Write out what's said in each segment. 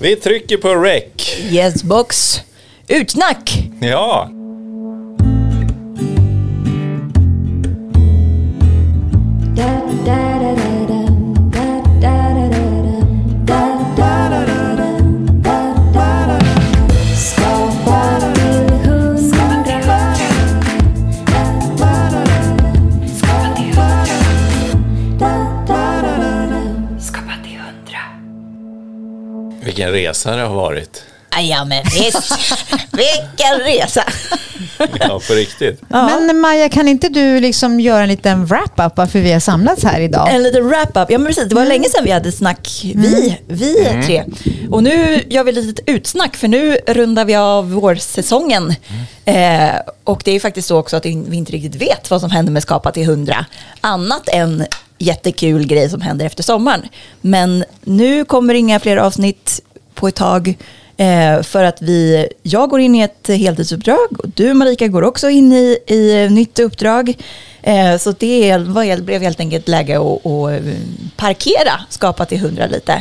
Vi trycker på rec. Yes box. Utsnack! Ja. Resa det har varit. Ja men visst, vilken resa. Ja, på riktigt. Men Maja, kan inte du liksom göra en liten wrap-up varför vi har samlats här idag? En liten wrap-up. Ja men precis, det var länge sedan vi hade snack, vi, vi tre. Och nu gör vi lite utsnack för nu rundar vi av vårsäsongen. Eh, och det är faktiskt så också att vi inte riktigt vet vad som händer med Skapa till 100. Annat än jättekul grej som händer efter sommaren. Men nu kommer inga fler avsnitt på ett tag. Eh, för att vi, jag går in i ett heltidsuppdrag och du Marika går också in i, i nytt uppdrag. Eh, så det var, blev helt enkelt läge att, att parkera Skapa till 100 lite. Eh,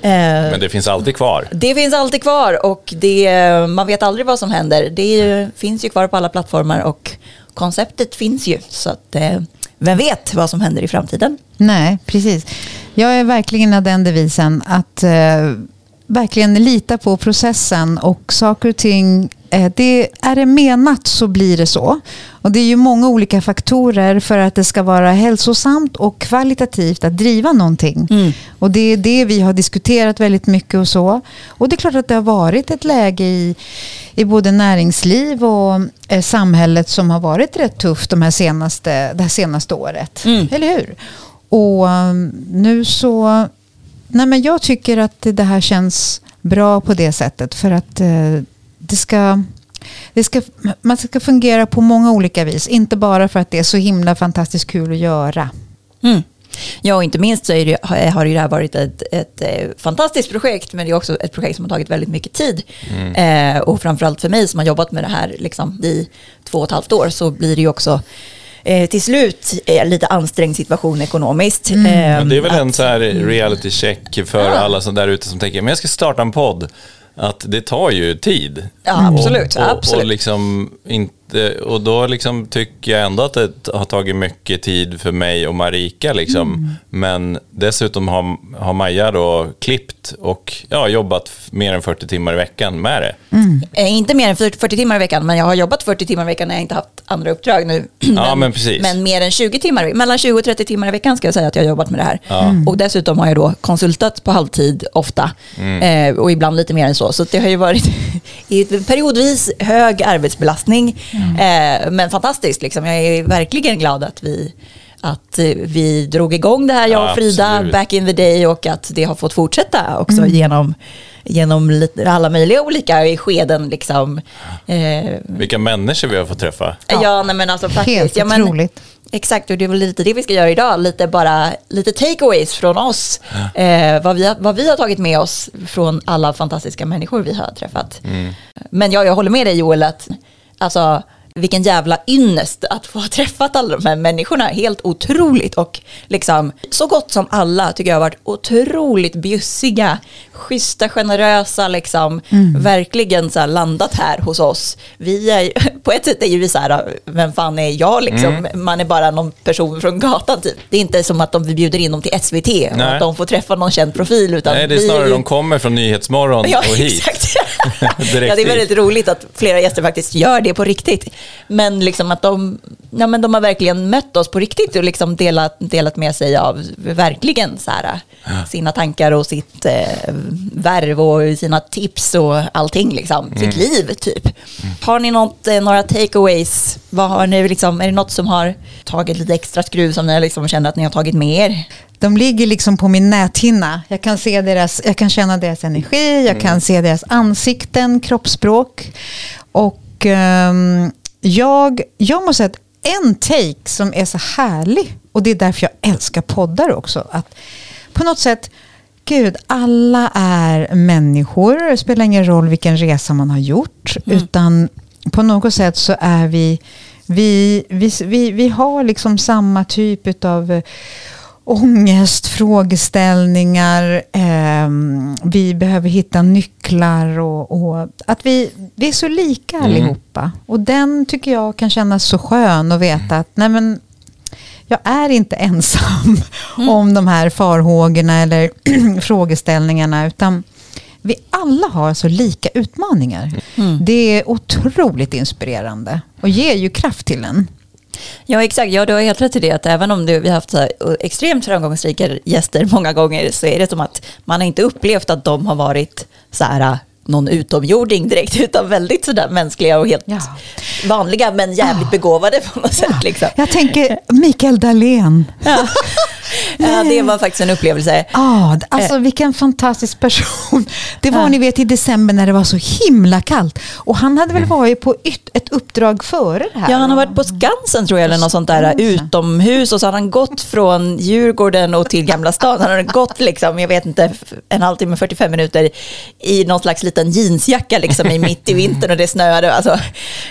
Men det finns alltid kvar. det finns alltid kvar och det, man vet aldrig vad som händer. Det är finns ju kvar på alla plattformar och konceptet finns ju. Så att, eh, vem vet vad som händer i framtiden? Nej, precis. Jag är verkligen av den devisen att eh, verkligen lita på processen och saker och ting. Eh, det, är det menat så blir det så. Och det är ju många olika faktorer för att det ska vara hälsosamt och kvalitativt att driva någonting. Mm. Och det är det vi har diskuterat väldigt mycket och så. Och det är klart att det har varit ett läge i, i både näringsliv och eh, samhället som har varit rätt tufft de här senaste, det här senaste året. Mm. Eller hur? Och um, nu så... Nej men jag tycker att det här känns bra på det sättet. För att eh, det ska... Det ska, man ska fungera på många olika vis. Inte bara för att det är så himla fantastiskt kul att göra. Mm. Ja, och inte minst så är det, har det här varit ett, ett eh, fantastiskt projekt, men det är också ett projekt som har tagit väldigt mycket tid. Eh, och framförallt för mig som har jobbat med det här liksom, i två och ett halvt år så blir det ju också eh, till slut eh, lite ansträngd situation ekonomiskt. Eh, Men det är väl en att- så här reality check för Ja. alla som där ute som tänker, men jag ska starta en podd. Att det tar ju tid. Ja, absolut, Och, absolut. Och, liksom inte, och då liksom tycker jag ändå att det har tagit mycket tid för mig och Marika. Liksom. Mm. Men dessutom har, har Maja då klippt och ja, jobbat mer än 40 timmar i veckan med det. Eh, inte mer än 40 40 timmar i veckan, men jag har jobbat 40 timmar i veckan när jag inte haft andra uppdrag nu. Ja, men precis. Men mer än 20 timmar, mellan 20 och 30 timmar i veckan ska jag säga att jag har jobbat med det här. Ja. Och dessutom har jag då konsultat på halvtid ofta. Mm. Eh, och ibland lite mer än så. Så det har ju varit periodvis hög arbetsbelastning. Eh, men fantastiskt, liksom. jag är verkligen glad att vi att eh, vi drog igång det här, jag Ja, och Frida, absolut. back in the day och att det har fått fortsätta också genom, genom lite, alla möjliga olika skeden. Liksom. Vilka människor vi har fått träffa. ja. nej men alltså faktiskt. Helt ja, men, otroligt. Exakt, och det är väl lite det vi ska göra idag. Lite bara lite takeaways från oss. Eh, vad, vi har, vad vi har tagit med oss från alla fantastiska människor vi har träffat. Men ja, jag håller med dig Joel att alltså, vilken jävla ynnest att få ha träffat alla de här människorna. Helt otroligt och liksom så gott som alla tycker jag har varit otroligt bjussiga, schyssta, generösa, liksom verkligen så här landat här hos oss. Vi är, på ett sätt är ju vi så här, vem fan är jag liksom? Man är bara någon person från gatan typ. Det är inte som att de vi bjuder in dem till SVT och Nej. att de får träffa någon känd profil. Utan Nej, det är vi snarare ju- de kommer från Nyhetsmorgon Ja, och hit. exakt. Ja, det är väldigt roligt att flera gäster faktiskt gör det på riktigt. Men, liksom att de, ja, men de har verkligen mött oss på riktigt och liksom delat, delat med sig av verkligen så här, sina tankar och sitt eh, värv och sina tips och allting. Liksom, Mm. Sitt liv typ. Har ni något, eh, några takeaways? Vad har ni, liksom, är det något som har tagit lite extra skruv som ni liksom känner att ni har tagit med er? De ligger liksom på min näthinna. Jag kan, se deras, jag kan känna deras energi, jag kan se deras ansikten, kroppsspråk. Och ehm, jag, jag måste säga att en take som är så härlig, och det är därför jag älskar poddar också, att på något sätt, gud, alla är människor. Det spelar ingen roll vilken resa man har gjort, utan på något sätt så är vi vi, vi, vi, vi har liksom samma typ av ångest, frågeställningar, eh, vi behöver hitta nycklar och, och, att vi, vi är så lika Mm. allihopa. Och den tycker jag kan kännas så skön att veta att nej men, jag är inte ensam om de här farhågorna eller frågeställningarna utan vi alla har så lika utmaningar. Det är otroligt inspirerande och ger ju kraft till en. Ja, exakt. Ja, du har helt rätt i det. Att även om du, vi har haft så här, extremt framgångsrika gäster många gånger så är det som att man har inte upplevt att de har varit så här, någon utomjording direkt, utan väldigt sådär mänskliga och helt Ja. vanliga, men jävligt begåvade på något sätt. Liksom. Jag tänker Mikael Dahlén. Ja. ja, det var faktiskt en upplevelse. Ja, alltså vilken fantastisk person. Det var ni vet i december när det var så himla kallt. Och han hade väl varit på ett uppdrag före det här? Ja, han har varit på Skansen tror jag, eller något sånt där utomhus och så har han gått från Djurgården och till Gamla stan. Han har gått liksom, jag vet inte, en halvtimme, 45 minuter i någon slags liten jeansjacka liksom i mitt i vintern och det snöade. Alltså,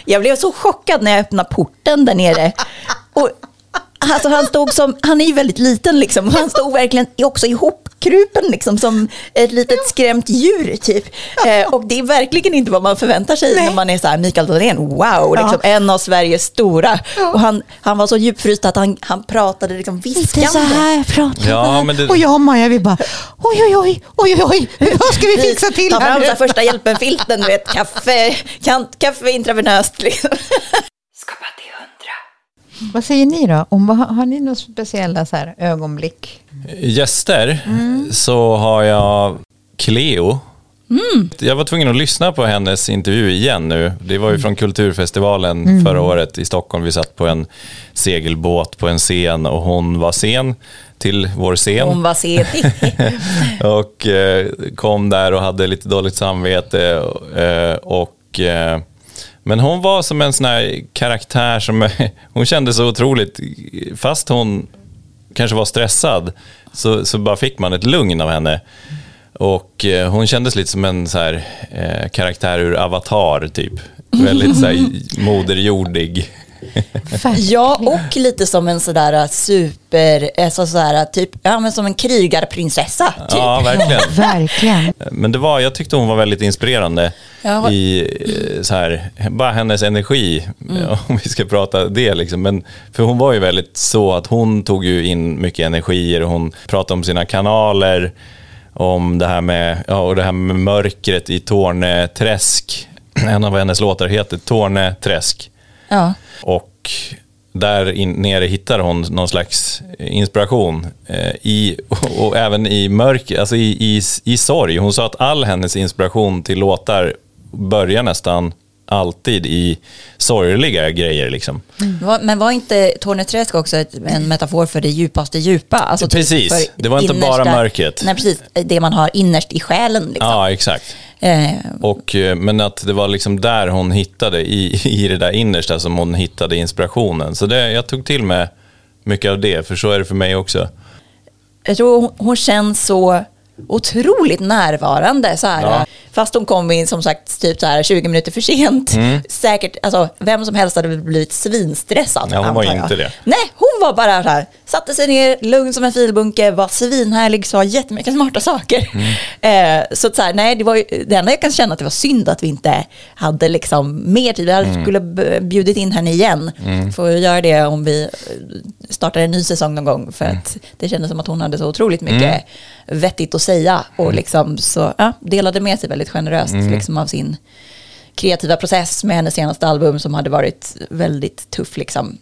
jag blev så chockad när jag öppnade porten där nere. Och, Alltså han stod som, han är ju väldigt liten liksom, och han stod verkligen också ihopkrupen liksom som ett litet skrämt djur typ. Eh, och det är verkligen inte vad man förväntar sig när man är så här, Mikael Dahlén, wow, liksom, en av Sveriges stora. Och han, han var så djupfryst att han, han pratade liksom Inte viskande. så här pratar Ja, men det- Och jag och Maja vi bara oj oj oj, oj oj oj, vad ska vi fixa till Ta här fram så här första hjälpen-filten, du vet, kaffe, kan, kaffe intravenöst liksom. Vad säger ni då? Om, vad- har ni några speciella så här ögonblick? Gäster, så har jag Cleo. Jag var tvungen att lyssna på hennes intervju igen nu. Det var ju från Kulturfestivalen förra året i Stockholm. Vi satt på en segelbåt på en scen och hon var sen till vår scen. Hon var sedig. och eh, kom där och hade lite dåligt samvete. Eh, och, eh, men hon var som en sån här karaktär som, hon kände så otroligt, fast hon kanske var stressad, så, så bara fick man ett lugn av henne. Och eh, hon kändes lite som en så här, eh, karaktär ur Avatar, typ. Väldigt så här, moderjordig. Ja, och lite som en sådär super, alltså sådär, typ, ja men som en krigarprinsessa. Typ. Ja, verkligen. Verkligen. Men det var, jag tyckte hon var väldigt inspirerande Ja. i eh, så här, bara hennes energi, om vi ska prata det. Liksom. Men, för hon var ju väldigt så att hon tog ju in mycket energier och hon pratade om sina kanaler, om det här med, ja, och det här med mörkret i Torneträsk. En av hennes låtar heter Torneträsk. Ja. Och där in, nere hittade hon någon slags inspiration eh, i, och, och även i mörker, alltså i, i, i sorg. Hon sa att all hennes inspiration till låtar börjar nästan alltid i sorgliga grejer. Liksom. Var- Men var inte Torneträsk också en metafor för det djupaste djupa? Alltså typ Precis. Det var inte bara mörkret. Nej, precis. Det man har innerst i själen. Liksom. Ja, exakt. Eh, Och, eh, men att det var liksom där hon hittade, i, i det där innersta, som hon hittade inspirationen. Så det, jag tog till mig mycket av det, för så är det för mig också. jag tror hon, hon känns så otroligt närvarande. Så här, Ja. Fast hon kom in som sagt typ så här 20 minuter för sent. Mm. Säkert, alltså, vem som helst hade blivit svinstressad. Ja, hon var jag. inte det. Nej, hon var bara så här, satte sig ner, lugn som en filbunke, var svinhärlig, sa jättemycket smarta saker. Mm. Eh, så att så här, nej, det var ju, det enda jag kan känna att det var synd att vi inte hade liksom mer tid. Vi hade Mm. skulle bjudit in henne igen. Får göra det om vi eh, startar en ny säsong någon gång. För Mm. att det kändes som att hon hade så otroligt mycket vettigt att säga. Och Mm. liksom så, ja, delade med sig väldigt generöst liksom, av sin kreativa process med hennes senaste album som hade varit väldigt tuff. Liksom.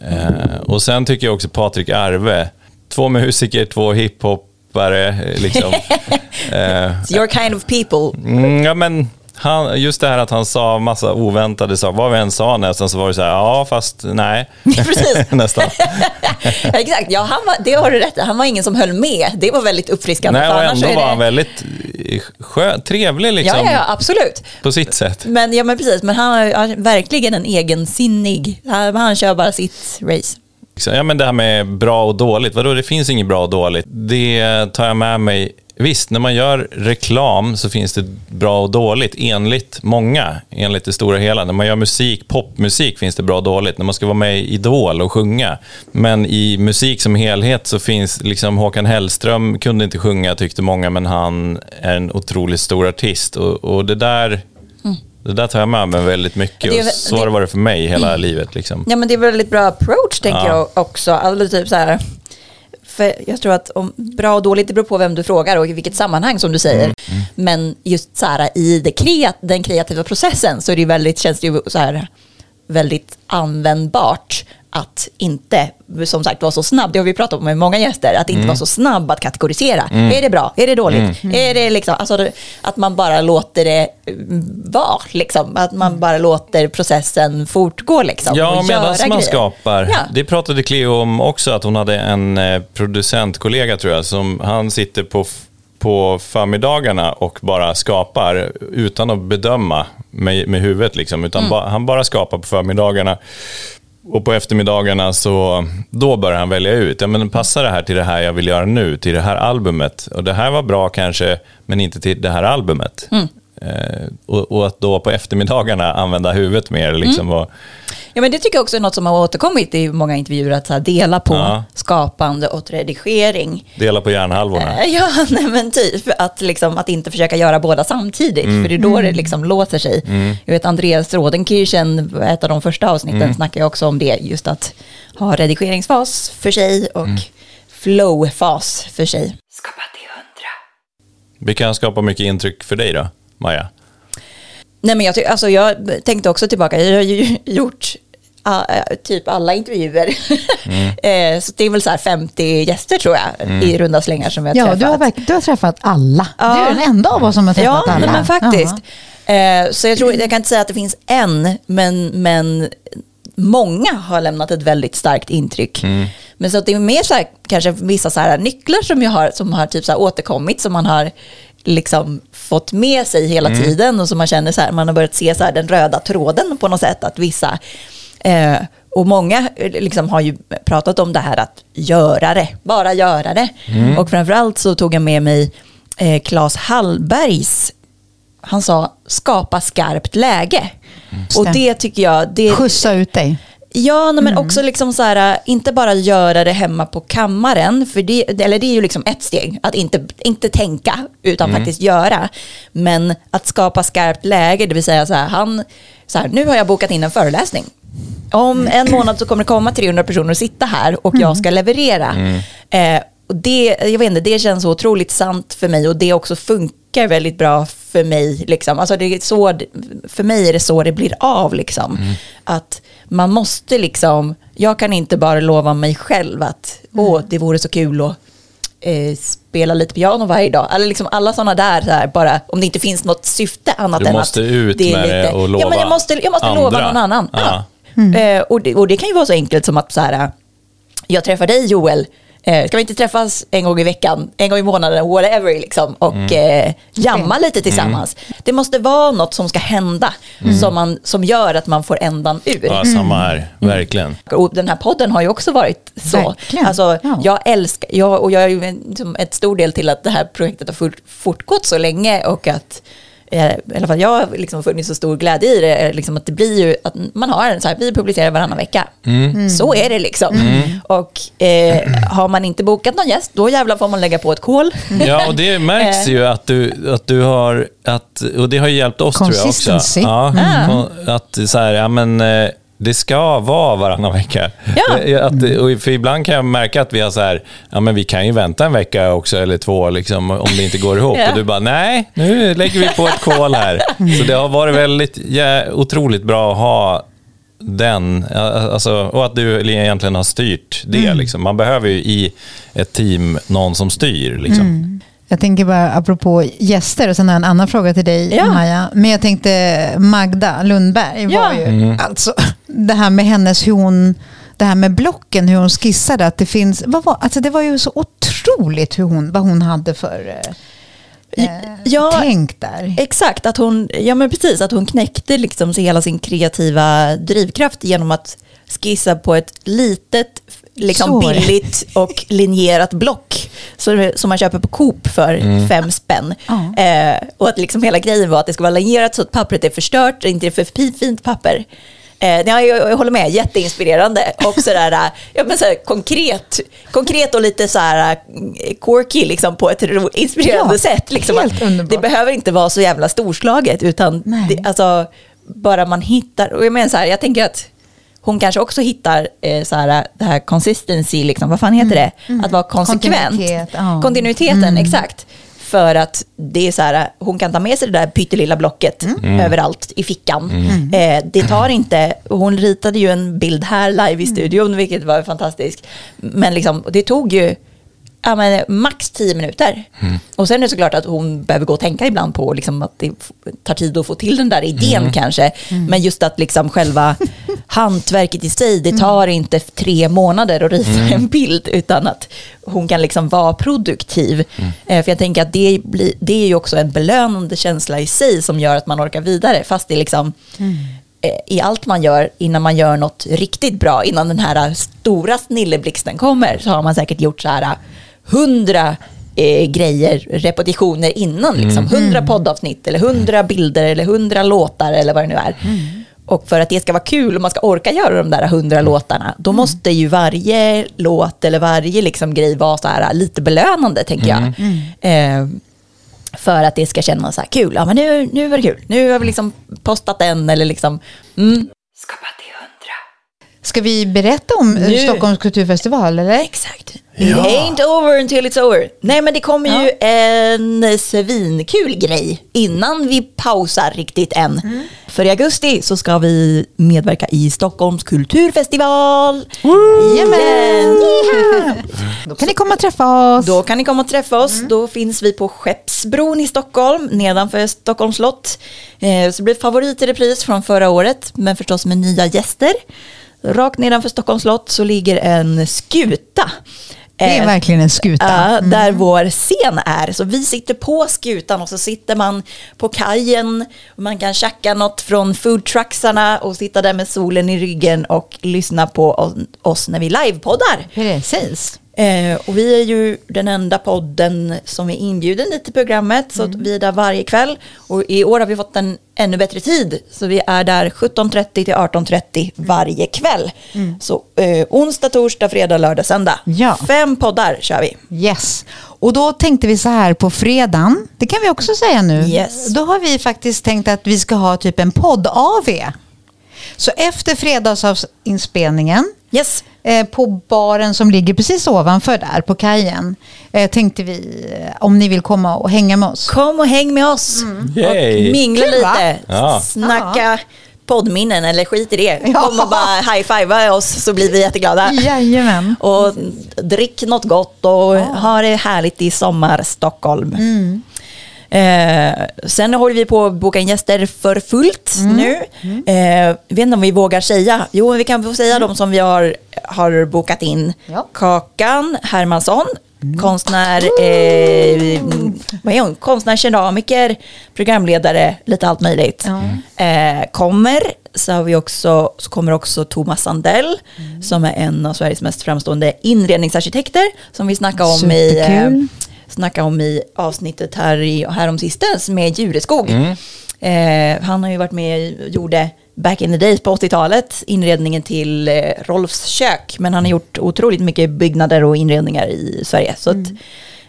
Eh, och sen tycker jag också Patrik Arve, två musiker, två hiphoppare. eh, Liksom. eh, your kind of people. mm, ja, men han, just det här att han sa massa oväntade saker, vad vi än sa nästan så var det så här, ja fast nej. Precis. nästan. Exakt, ja, han var, det har du rätt. Han var ingen som höll med. Det var väldigt uppfriskande. nej, och ändå är var det- han väldigt eh, skön, trevlig liksom, Ja, ja, ja, absolut. på sitt sätt. Men, ja, men precis, men han har verkligen en egensinnig, han, han kör bara sitt race. Ja, men det här med bra och dåligt, vadå, det finns inget bra och dåligt. Det tar jag med mig visst, när man gör reklam så finns det bra och dåligt, enligt många, enligt det stora hela. När man gör musik, popmusik, finns det bra och dåligt. När man ska vara med i Idol och sjunga. Men i musik som helhet så finns, liksom Håkan Hellström kunde inte sjunga tyckte många, men han är en otroligt stor artist. Och, och det där det där tar jag med mig väldigt mycket Det och så har det varit för mig hela livet. Liksom. Ja men det är väldigt bra approach tänker Ja. jag också. Alltså, typ så här, för jag tror att om bra och dåligt, det beror på vem du frågar och i vilket sammanhang som du säger. Mm, Men just så här, i det kreat, den kreativa processen så är det väldigt, känns det ju så här, väldigt användbart att inte, som sagt, vara så snabb. Det har vi pratat om med många gäster, att inte Mm. vara så snabb att kategorisera. Är det bra? Är det dåligt? Är det liksom, alltså, att man bara låter det mm, vara, liksom. Att man bara låter processen fortgå liksom. Ja, medan man grejer. skapar. Ja. Det pratade Cleo om också, att hon hade en eh, producentkollega tror jag, som han sitter på, på förmiddagarna och bara skapar utan att bedöma med, med huvudet. Liksom, utan Mm. ba, han bara skapar på förmiddagarna. Och på eftermiddagarna så då börjar han välja ut, ja men passar det här till det här jag vill göra nu, till det här albumet? Och det här var bra kanske, men inte till det här albumet. Mm. Eh, och, och att då på eftermiddagarna använda huvudet mer. Liksom, och, Ja, men det tycker jag också är något som har återkommit i många intervjuer, att så här, dela på Ja. skapande och redigering. dela på hjärnhalvorna. Eh, Ja, nej, men typ att, liksom, att inte försöka göra båda samtidigt, Mm. för det är då det liksom låser sig. Jag vet Andreas Rodenkirchen, ett av de första avsnitten, Mm. snackar också om det, just att ha redigeringsfas för sig och Mm. flowfas för sig. Skapa till hundra. Vi kan skapa mycket intryck för dig då, Maja. Nej, men jag, alltså, jag tänkte också tillbaka, jag har ju gjort eh, typ alla intervjuer. Eh, så det är väl så här 50 gäster tror jag, i runda slängar som vi har Ja, träffat. du har, du har träffat alla. Ja. Du är den enda av oss som har träffat Ja, alla. nej, men faktiskt. Ja. Eh, så jag, tror, jag kan inte säga att det finns en, men, men många har lämnat ett väldigt starkt intryck. Men så att det är mer så här, kanske vissa så här nycklar som jag har, som har typ så här återkommit, som man har liksom fått med sig hela tiden och som man känner så här, man har börjat se så här den röda tråden på något sätt, att vissa Eh, och många eh, liksom har ju pratat om det här att göra det, bara göra det. Och framförallt så tog jag med mig eh, Claes Hallbergs, han sa skapa skarpt läge. Och det tycker jag, det, Skjutsa ut dig. Ja, men Mm. också liksom så här, inte bara göra det hemma på kammaren, för det, eller det är ju liksom ett steg, att inte, inte tänka, utan Mm. faktiskt göra. Men att skapa skarpt läge, det vill säga så här, han, så här, nu har jag bokat in en föreläsning. Om en månad så kommer det komma 300 personer och sitta här och Mm. jag ska leverera. Eh, och det, jag vet inte, det känns så otroligt sant för mig och det också funkar väldigt bra för mig. Liksom. Alltså det är så, för mig är det så det blir av. Liksom. Att man måste liksom, jag kan inte bara lova mig själv att åh, det vore så kul att eh, spela lite piano varje dag. Eller liksom alla sådana där, så här, bara om det inte finns något syfte annat Du än måste att ut det är med det och Ja, men lova jag måste, jag måste lova någon annan. Ja. Ja. Eh, och, det, och det kan ju vara så enkelt som att så här, jag träffar dig Joel, eh, ska vi inte träffas en gång i veckan, en gång i månaden, whatever, liksom, och Mm. eh, jamma lite tillsammans. Det måste vara något som ska hända, som, man, som gör att man får ändan ur. Mm. Ja, samma här. Verkligen. Och den här podden har ju också varit så. Verkligen. Alltså, Ja. Jag älskar, jag, och jag är ju en, ett stor del till att det här projektet har fort, fortgått så länge och att i alla fall jag har liksom funnit så stor glädje i det, eh, liksom att det blir ju att man har en så här, vi publicerar varannan vecka. Så är det liksom. Och eh, har man inte bokat någon gäst, då jävlar får man lägga på ett kol. Ja, och det märks Eh. ju att du, att du har, att, och det har ju hjälpt oss tror jag också. Ja, kon- Att så här, ja men eh, det ska vara varannan vecka. Ja. Att, och för ibland kan jag märka att vi har så här, ja men vi kan ju vänta en vecka också eller två liksom, om det inte går ihop. Ja. Och du bara, nej, nu lägger vi på ett kol här. Så det har varit väldigt, ja, otroligt bra att ha den, alltså, och att du egentligen har styrt det. Liksom. Man behöver ju i ett team någon som styr. Liksom. Jag tänker bara apropå gäster och sen har jag en annan fråga till dig Ja. Maja. Men jag tänkte Magda Lundberg var Ja. ju, Mm. alltså det här med hennes, hur hon, det här med blocken, hur hon skissade, att det finns, vad var, alltså det var ju så otroligt hur hon, vad hon hade för eh, Ja, tänk där. Exakt, att hon, ja men precis, att hon knäckte liksom hela sin kreativa drivkraft genom att skissa på ett litet liksom Så billigt och linjerat block som man köper på Coop för fem spänn. Ja. Eh, och att liksom hela grejen var att det ska vara linjerat så att pappret är förstört, inte är för fi- fint papper. Eh, ja, jag, jag håller med, jätteinspirerande. Och sådär, äh, ja, men sådär, konkret, konkret och lite så här äh, quirky liksom, på ett ro, inspirerande Ja, sätt. Liksom, det behöver inte vara så jävla storslaget, utan det, alltså, bara man hittar, och jag menar så här, jag tänker att hon kanske också hittar eh, så här, det här consistency, liksom, vad fan heter det? Att vara konsekvent. Kontinuitet, ja. Kontinuiteten, exakt. För att det är så här, hon kan ta med sig det där pyttelilla blocket överallt i fickan. Eh, det tar inte, hon ritade ju en bild här live i studion, vilket var fantastiskt. Men liksom, det tog ju ja, men, max tio minuter. Och sen är det såklart att hon behöver gå och tänka ibland på liksom, att det tar tid att få till den där idén kanske. Men just att liksom själva hantverket i sig, det tar inte tre månader att rita en bild, utan att hon kan liksom vara produktiv. Eh, för jag tänker att det, blir, det är ju också en belönande känsla i sig som gör att man orkar vidare, fast det är liksom eh, i allt man gör innan man gör något riktigt bra, innan den här stora snilleblixten kommer, så har man säkert gjort så här hundra eh, grejer, repetitioner innan, liksom. hundra poddavsnitt eller hundra bilder eller hundra låtar eller vad det nu är. Och för att det ska vara kul och man ska orka göra de där hundra låtarna, då måste ju varje låt eller varje liksom grej vara så här lite belönande, tänker jag. Eh, för att det ska kännas så här kul. Ja, men nu, nu var det kul. Nu har vi liksom postat den eller liksom... Mm. Skapa till hundra. Ska vi berätta om Nu. Stockholms kulturfestival eller? Exakt. It ain't over until it's over. Nej, men det kommer ju en svinkul grej innan vi pausar riktigt än. För i augusti så ska vi medverka i Stockholms kulturfestival. Jajamän! Då kan ni komma och träffa oss. Då kan ni komma och träffa oss. Då finns vi på Skeppsbron i Stockholm, nedanför Stockholms slott. Eh, så det blir favorit i repris från förra året, men förstås med nya gäster. Rakt nedanför Stockholms slott så ligger en skuta. Det är Eh, verkligen en skuta. Ja, där vår scen är. Så vi sitter på skutan och så sitter man på kajen. Och man kan tjacka något från foodtrucksarna och sitta där med solen i ryggen och lyssna på oss- oss när vi livepoddar. Precis. Eh, och vi är ju den enda podden som är inbjuden dit till programmet, så att vi är där varje kväll. Och i år har vi fått en ännu bättre tid, så vi är där 17.30 till 18.30 varje kväll. Så eh, onsdag, torsdag, fredag, lördag, söndag. Ja. Fem poddar kör vi. Yes. Och då tänkte vi så här på fredagen, det kan vi också säga nu. Yes. Då har vi faktiskt tänkt att vi ska ha typ en podd-AV. Så efter fredagsinspelningen Yes. Eh, på baren som ligger precis ovanför där på kajen eh, tänkte vi eh, om ni vill komma och hänga med oss. Kom och häng med oss. Yay. Och mingla Kul, lite. Ja. Snacka poddminnen eller skit i det. Ja. Kom och bara high-fivea oss så blir vi jätteglada. Jajamän. Och drick något gott och ha det härligt i sommar Stockholm. Eh, sen håller vi på att boka in gäster för fullt nu. Eh, jag vet inte om vi vågar säga. Jo, vi kan få säga de som vi har, har bokat in. Ja. Kakan Hermansson, konstnär, eh, vad är hon? konstnär, keramiker, programledare, lite allt möjligt. Eh, kommer, så, har vi också, så kommer också Thomas Sandell, som är en av Sveriges mest framstående inredningsarkitekter, som vi snackade om i, eh, Superkul. Snackade om i avsnittet här, i, här om sistens med Djureskog. Eh, han har ju varit med och gjorde back in the days på 80-talet inredningen till eh, Rolfs kök. Men han har gjort otroligt mycket byggnader och inredningar i Sverige. Så att,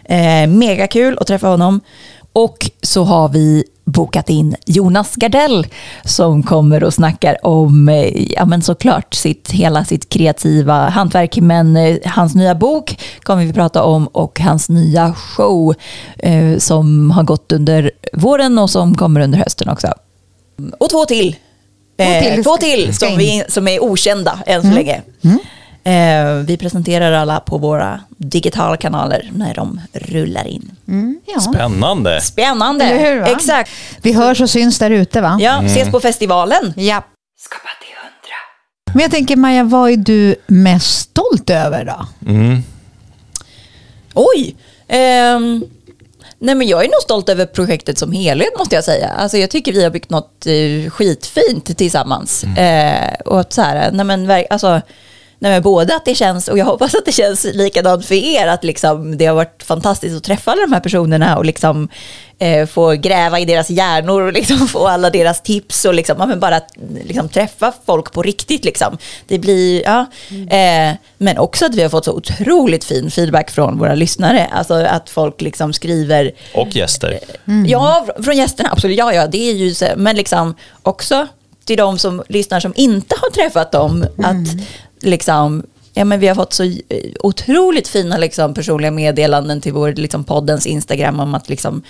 eh, mega kul att träffa honom. Och så har vi bokat in Jonas Gardell som kommer och snackar om, eh, ja men såklart, sitt, hela sitt kreativa hantverk. Men eh, hans nya bok kommer vi prata om och hans nya show eh, som har gått under våren och som kommer under hösten också. Och två till. Eh, till. två till som, vi, som är okända än så länge. Eh, vi presenterar alla på våra digitala kanaler när de rullar in. Mm, ja. Spännande. Spännande! Hur? Exakt. Vi hörs och syns där ute va? Ja, ses på festivalen. ja. Skapa till hundra. Men jag tänker Maja, vad är du mest stolt över då? Mm. Oj! Ehm, nej men jag är nog stolt över projektet som helhet måste jag säga. Alltså jag tycker vi har byggt något eh, skitfint tillsammans. Eh, och att så här, nej men, alltså, Nej, men både att det känns, och jag hoppas att det känns likadant för er, att liksom, det har varit fantastiskt att träffa alla de här personerna och liksom, eh, få gräva i deras hjärnor och liksom få alla deras tips och liksom, ja, men bara liksom, träffa folk på riktigt. Liksom. Det blir, ja, eh, men också att vi har fått så otroligt fin feedback från våra lyssnare. Alltså att folk liksom skriver... Och gäster. Ja, från gästerna, absolut. Ja, ja, det är ju så, men liksom också till de som lyssnar som inte har träffat dem, att liksom Ja, men vi har fått så otroligt fina liksom, personliga meddelanden till vår, liksom, poddens Instagram om att liksom,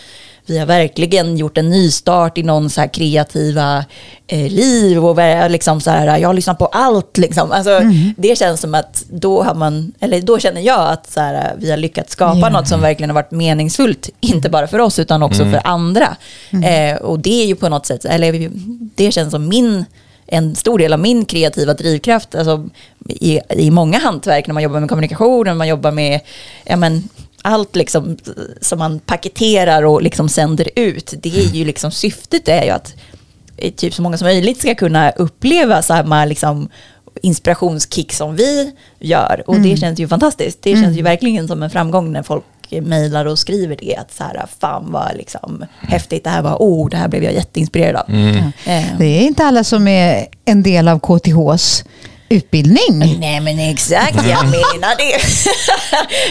vi har verkligen gjort en nystart i någon så här kreativa eh, liv. Och liksom, så här, jag har lyssnat på allt. Liksom. Alltså, Det känns som att då, har man, eller då känner jag att så här, vi har lyckats skapa Ja. något som verkligen har varit meningsfullt. Inte bara för oss utan också för andra. Eh, och det är ju på något sätt, eller det känns som min en stor del av min kreativa drivkraft alltså, i, i många hantverk, när man jobbar med kommunikation, när man jobbar med ja, men, allt liksom, som man paketerar och liksom sänder ut. Det är ju liksom, syftet är ju att eh, typ så många som möjligt ska kunna uppleva samma liksom, inspirationskick som vi gör. Och det känns ju fantastiskt. Det känns ju verkligen som en framgång när folk mejlar och skriver det. Att så här, fan vad liksom häftigt det här var. Oh, det här blev jag jätteinspirerad av. Eh, Det är inte alla som är en del av KTHs utbildning. Nej men exakt, jag menar det.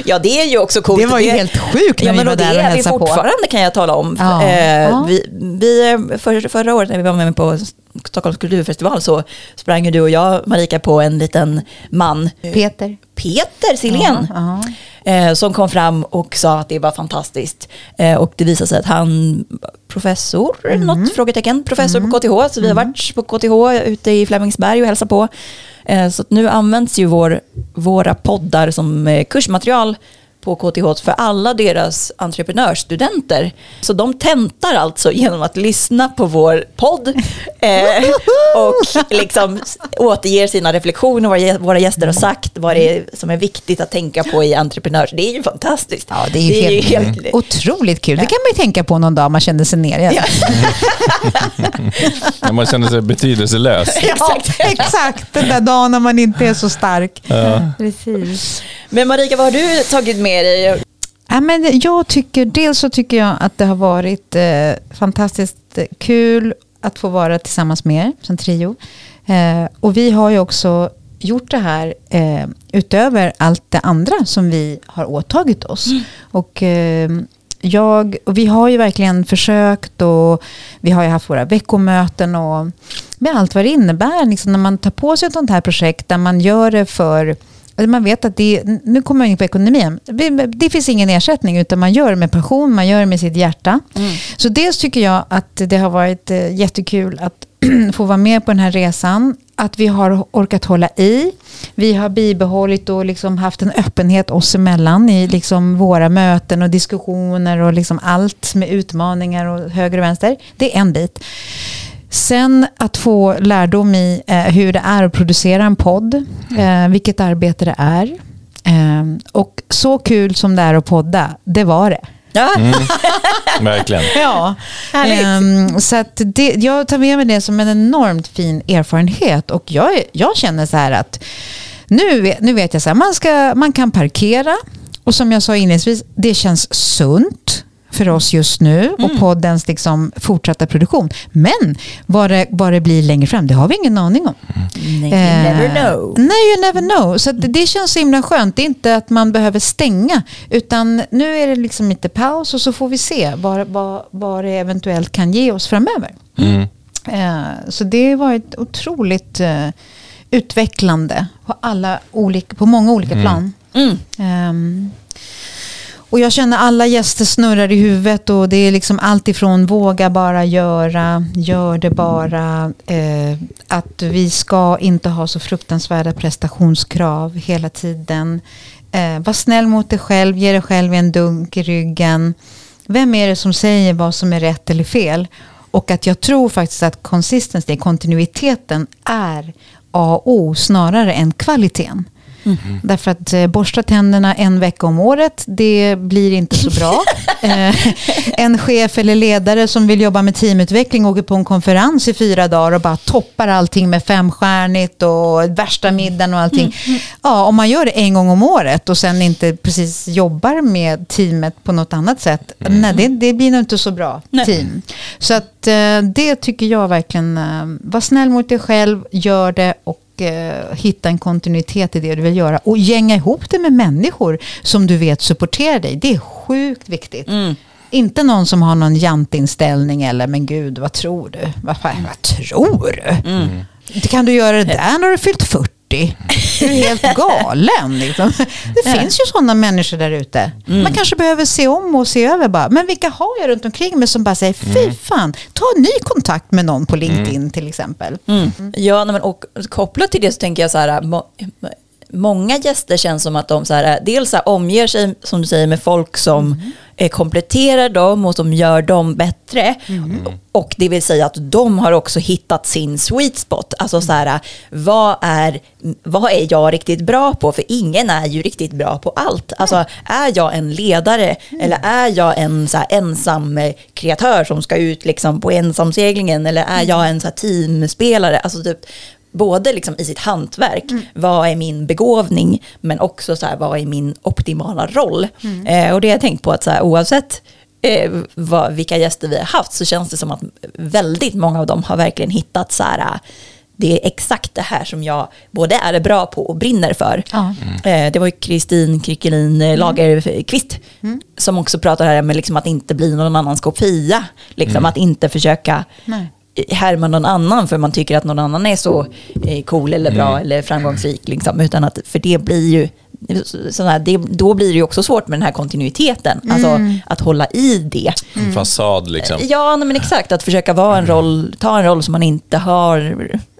ja det är ju också coolt. Det var ju helt sjukt när ja, vi men var och där det och är vi hälsade på. fortfarande kan jag tala om. Ja. Eh, Ja. Vi, vi, för, förra året när vi var med på Stockholms kulturfestival så sprang du och jag, Marika, på en liten man. Peter. Peter Silén. Ja, Eh, som kom fram och sa att det var fantastiskt. Eh, och det visade sig att han professor, Mm. något frågetecken, professor på KTH. Så vi har varit på KTH ute i Flemingsberg och hälsat på. Eh, så nu används ju vår, våra poddar som eh, kursmaterial på KTH för alla deras entreprenörsstudenter. Så de tentar alltså genom att lyssna på vår podd eh, och liksom återger sina reflektioner, vad våra gäster har sagt, vad det är som är viktigt att tänka på i entreprenörs... Det är ju fantastiskt. Ja, det är ju helt, otroligt kul. Det kan man ju tänka på någon dag man känner sig ner. Ja. När man känner sig betydelselös. Ja, exakt. Den där dagen när man inte är så stark. Precis. Men Marika, vad har du tagit med dig? Ja, men jag tycker, dels så tycker jag att det har varit eh, fantastiskt kul att få vara tillsammans med er som trio. Eh, och vi har ju också gjort det här eh, utöver allt det andra som vi har åtagit oss. Och eh, jag, och vi har ju verkligen försökt och vi har ju haft våra veckomöten och med allt vad det innebär liksom när man tar på sig ett sånt här projekt där man gör det för man vet att det, nu kommer jag in på ekonomin. Det- finns ingen ersättning utan man gör det med passion, man gör det med sitt hjärta. Så dels tycker jag att det har varit eh, jättekul att få vara med på den här resan. Att vi har orkat hålla i. Vi har bibehållit och liksom haft en öppenhet oss emellan i liksom våra möten och diskussioner och liksom allt med utmaningar och höger och vänster. Det är en bit. Sen att få lärdom i eh, hur det är att producera en podd, eh, vilket arbete det är. Eh, och så kul som det är att podda, det var det. Ja, Verkligen. Ja. Ehm, så att det, jag tar med mig det som en enormt fin erfarenhet. Och jag, jag känner så här att nu, vet- nu vet jag så här, man, ska, man kan parkera. Och som jag sa inledningsvis, det känns sunt för oss just nu och poddens liksom fortsatta produktion. Men vad det, vad det blir längre fram, det har vi ingen aning om. Nej, you never Eh, know. Nej, you never know. Så det, det känns så himla skönt. Det är inte att man behöver stänga. Utan nu är det liksom lite paus och så får vi se vad, vad, vad det eventuellt kan ge oss framöver. Mm. Eh, så det har varit otroligt eh, utvecklande på, alla olika, på många olika plan. Mm. Och jag känner alla gäster snurrar i huvudet och det är liksom allt ifrån våga bara göra, gör det bara, eh, att vi ska inte ha så fruktansvärda prestationskrav hela tiden. Eh, var snäll mot dig själv, ge dig själv en dunk i ryggen. Vem är det som säger vad som är rätt eller fel? Och att jag tror faktiskt att consistency, kontinuiteten är A och O snarare än kvaliteten. Därför att eh, borsta tänderna en vecka om året, det blir inte så bra. Eh, en chef eller ledare som vill jobba med teamutveckling åker på en konferens i fyra dagar och bara toppar allting med femstjärnigt och värsta middagen och allting. Ja, om man gör det en gång om året och sen inte precis jobbar med teamet på något annat sätt, nej, det, det blir nog inte så bra Nej. team. Så att eh, det tycker jag verkligen, eh, var snäll mot dig själv, gör det och eh, hitta en kontinuitet i det du vill göra. Och gänga ihop det med människor som du vet supporterar dig. Det är sjukt viktigt. Inte någon som har någon jantinställning eller men gud, vad tror du? Vad, vad tror du? Det kan du göra det där när du fyllt 40? Du är helt galen. Liksom. Det finns ju sådana människor där ute. Man kanske behöver se om och se över bara. Men vilka har jag runt omkring mig som bara säger, fy fan, ta ny kontakt med någon på LinkedIn till exempel. Ja, nej, men, och kopplat till det så tänker jag så här, många gäster känns som att de så här, dels så här, omger sig, som du säger, med folk som eh, kompletterar dem och som gör dem bättre. Och det vill säga att de har också hittat sin sweet spot. Alltså så här, vad är, vad är jag riktigt bra på? För ingen är ju riktigt bra på allt. Alltså är jag en ledare eller är jag en så här, ensam eh, kreatör som ska ut liksom, på ensamseglingen eller är jag en så här, teamspelare? Alltså typ, både liksom i sitt hantverk, vad är min begåvning, men också så här, vad är min optimala roll? Eh, och det har jag tänkt på att så här, oavsett eh, vad, vilka gäster vi har haft så känns det som att väldigt många av dem har verkligen hittat så här, det är exakt det här som jag både är bra på och brinner för. Ja. Eh, det var ju Kristin Krickelin eh, Lagerqvist som också pratade här med liksom att inte bli någon annans kopia. Liksom Att inte försöka Nej. Härma någon annan för man tycker att någon annan är så eh, cool eller bra eller framgångsrik. Liksom, utan att, för det blir ju här, det, då blir det ju också svårt med den här kontinuiteten. Alltså att hålla i det. En fasad liksom. Ja, nej, men exakt. Att försöka vara en roll, ta en roll som man inte har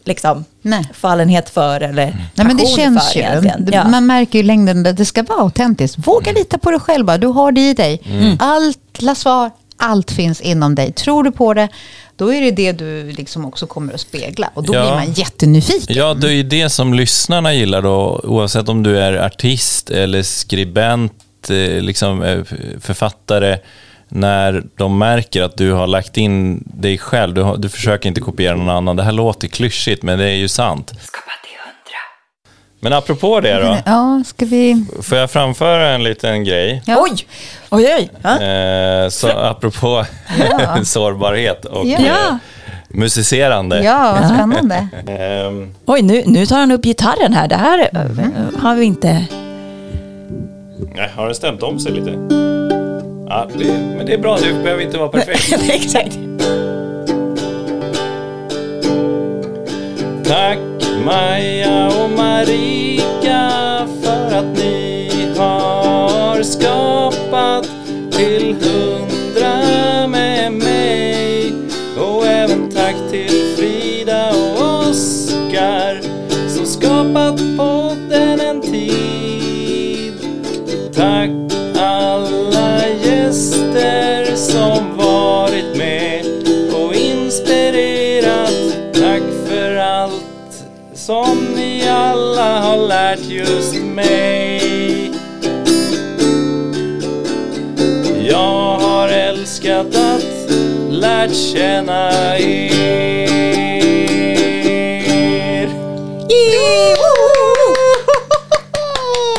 liksom, Nej. fallenhet för eller Nej, men det känns för ju. egentligen. Ja. Man märker ju längden att det ska vara autentiskt. Våga lita på dig själv. Du har det i dig. Allt svar, allt finns inom dig. Tror du på det, då är det det du liksom också kommer att spegla. Och då Ja. blir man jättenyfiken. Ja, det är det som lyssnarna gillar då, oavsett om du är artist eller skribent, eh, liksom eh, författare, när de märker att du har lagt in dig själv, du, har, du försöker inte kopiera någon annan. Det här låter klyschigt, men det är ju sant. Men apropå det då, Ja, ska vi... får jag framföra en liten grej? Ja. Oj! Oj, oj. Ja. Eh, så apropå Ja. sårbarhet och Ja. eh, musicerande. Ja, vad spännande. Ehm, Oj, nu, nu tar han upp gitarren här. Det här eh, har vi inte... nej, har den stämt om sig lite? Ja, det, men det är bra, det behöver inte vara perfekt. Exakt. Tack Maja och Marika för att ni har skapat till hund alla lärt just mig. Jag har älskat att lärt känna er.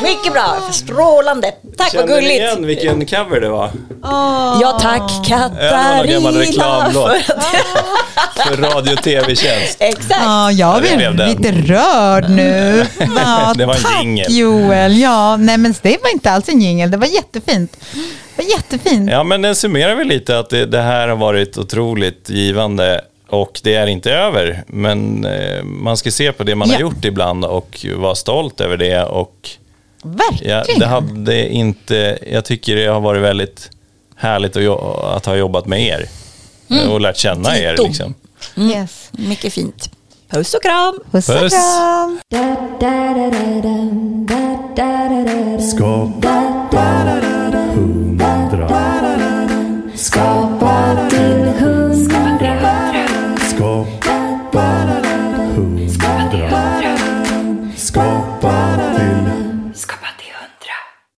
Mycket bra, strålande. Tack vad Känner ni gulligt. igen vilken cover det var? Ja tack Ja, det var någon gammal Katarina. reklamlåt. för att- För radio och tv-tjänst. Exakt. Ja, jag blir lite rörd nu. Ja, Det var en tack jingle. Joel. Ja, nej men det var inte alls en jingel. Det var jättefint. Det var jättefint. Ja, men den summerar väl lite att det, det här har varit otroligt givande och det är inte över. Men eh, man ska se på det man Ja. har gjort ibland och vara stolt över det. Och Verkligen. ja, det hade inte, jag tycker det har varit väldigt härligt att, att ha jobbat med er och lärt känna er. Dito. Liksom. Yes. Mycket fint. Puss och kram. Puss och Puss. kram. Skapa. Skapa